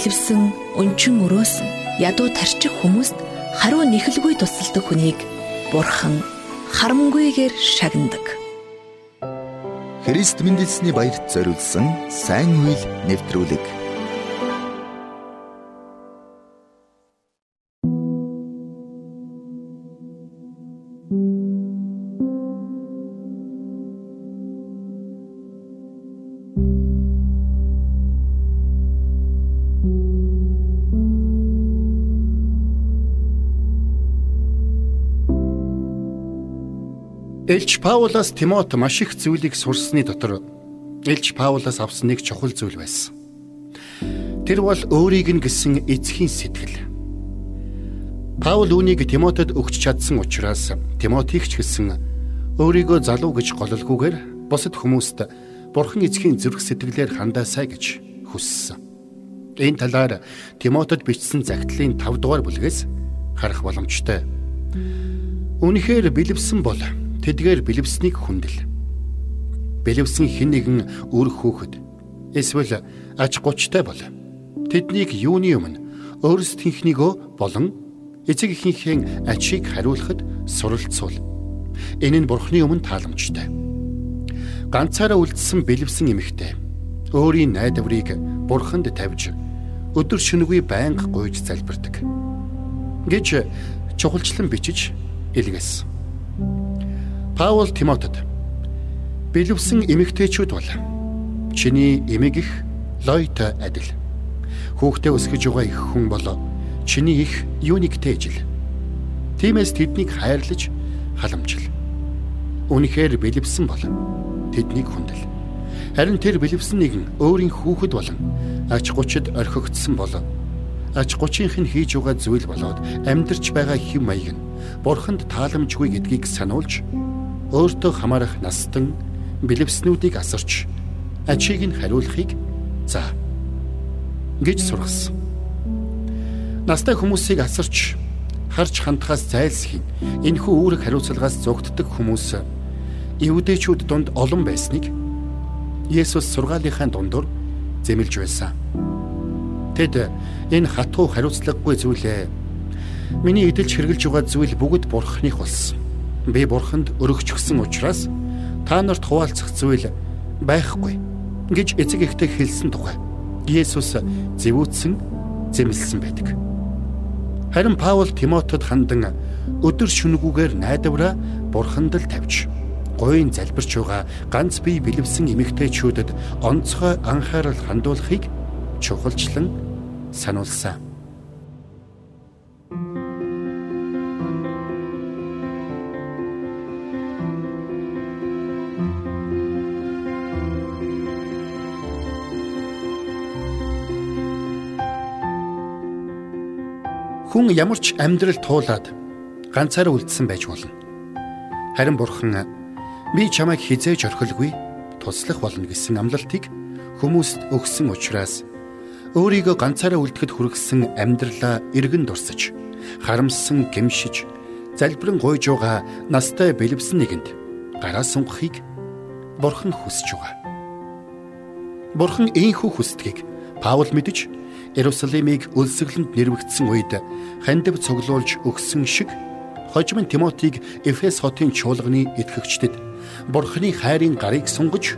бэлэвсэн, өнчин өрөөсөн, ядуу тарчих хүмүүст хариу нэхэлгүй тусалдаг хүнийг Бурхан харамгүйгээр шагнадаг. Христ мэндэлсний баярт зориулсан сайн үйл нэвтрүүлэг Элч Паулаас Тимот маш их зүйлийг сурсны дотор Элч Паулаас авсан нэг чухал зүйл байсан. Тэр бол өөрийг нь гисэн эцгийн сэтгэл. Паул үүнийг Тимотед өгч чадсан учраас Тимотиг ч гэсэн өөрийгөө залуу гэж гололгүйгээр бусад хүмүүст Бурхан эцгийн зүрх сэтгэлээр хандаасай гэж хүссэн. Энэ талаар Тимотед бичсэн загтлын 5 дугаар бүлгээс харах боломжтой. Үнэхээр бэлэвсэн бол тэдгээр бэлэвснийг хүндэл. Бэлэвсэн хэн нэгэн үр хөөхд эсвэл аж гучтай бол тэднийг юуны өмнө өөрсдийнхнийгөө болон эцэг эхийнхээ ачийг хариулахад суралцуул. Энэ нь бурхны өмнө тааламжтай. Ганцаараа үлдсэн бэлэвсэн эмэгтэй өөрийн найдварыг бурханд тавьж өдөр шөнөгүй байнга гуйж залбирдаг. гэж чухалчлан бичиж илгээсэн. Паул Тимотед бэлэвсэн эмэгтэйчүүд бол чиний эмэг их лойтой адил. Хүүхдээ өсгөж байгаа их хүн бол чиний их юуниктэй ижил. Тиймээс тэднийг хайрлаж халамжил. Үнэхээр бэлэвсэн бол тэднийг хүндэл. Харин тэр бэлэвсэн нэгэн өөрийн хүүхэд болон ач гучид орхигдсон бол ач гучийнх нь хийж байгаа зүйл болоод амьдарч байгаа хэм маяг нь бурханд тааламжгүй гэдгийг сануулж өөртөө хамаарах настан бэлэвснүүдийг асарч ачийг нь хариулахыг за гэж сургасан. Настай хүмүүсийг асарч харж хандхаас зайлсхий энэхүү үүрэг хариуцлагаас зогтдог хүмүүс евдээчүүд донд олон байсныг Есүс сургаалынхаа дундуур зэмлж байсан. Тэд энэ хатуу хариуцлагагүй зүйлээ миний эдэлж хэрглэж байгаа зүйл бүгд бурхных болсон би бурханд өргөж өгсөн учраас та нарт хуваалцах зүйл байхгүй гэж эцэг ихтэй хэлсэн тухай Есүс зэвүүцсэн зэмлсэн байдаг. Харин Паул Тимотед хандан өдөр шөнөгүүгээр найдвараа бурханд л тавьж гойн залбирч байгаа ганц бие бэлэвсэн эмэгтэйчүүдэд онцгой анхаарал хандуулахыг чухалчлан сануулсан. Хүн ямар ч амьдрал туулаад ганцаараа үлдсэн байж болно. Харин бурхан би чамайг хизээж орхилгүй туслах болно гэсэн амлалтыг хүмүүст өгсөн учраас өөрийгөө ганцаараа үлдэхэд хүргэсэн амьдралаа эргэн дурсаж харамссан гэмшиж залбирэн гойж байгаа настай бэлэвсэн нэгэнд гараа сунгахыг бурхан хүсэж байгаа. Бурхан ийхүү хүсдгийг Паул мэдж Иерусалимыг өлсгөлөнд нэрвэгдсэн үед хандив цуглуулж өгсөн шиг хожим Тимотиг Эфес хотын чуулганы итгэгчдэд Бурхны хайрын гарыг сунгаж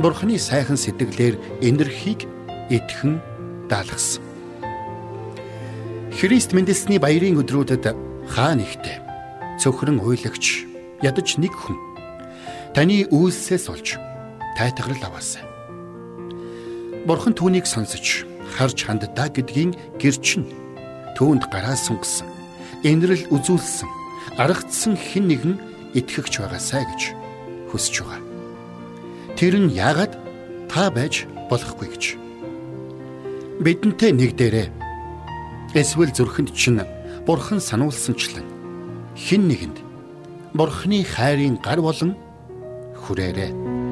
Бурхны сайхан сэтгэлээр энэрхийг итгэн даалгасан. Христ мэндэлсний баярын өдрүүдэд хаа нэгтээ цөхрөн уйлагч ядаж нэг хүн таны үйлсээс олж тайтгарл аваасай. Бурхан түүнийг сонсож харж ханддаа гэдгийн гэрчин түүнд гараа сунгасан энэрл үзүүлсэн аргацсан хэн нэгэн итгэгч байгаасай гэж хүсэж байгаа. Тэр нь яагаад та байж болохгүй гэж. Бидэнтэй нэг дээрээ эсвэл зүрхэнд чинь бурхан сануулсанчлан хэн нэгэнд бурхны хайрын гар болон хүрээрээ.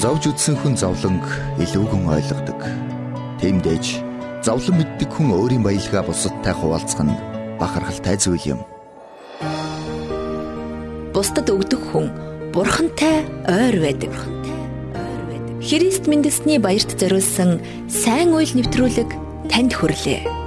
Зовж үтсэн хүн зовлонг илүүгэн ойлгодог. Тиймдээж зовлон мэддэг хүн өөрийн баялгаа бусадтай хуваалцах нь бахархалтай зүйл юм. бусдад өгдөг хүн бурхантай ойр байдаг. Христ мэндэлсний баярт зориулсан сайн үйл нэвтрүүлэг танд хүрлээ.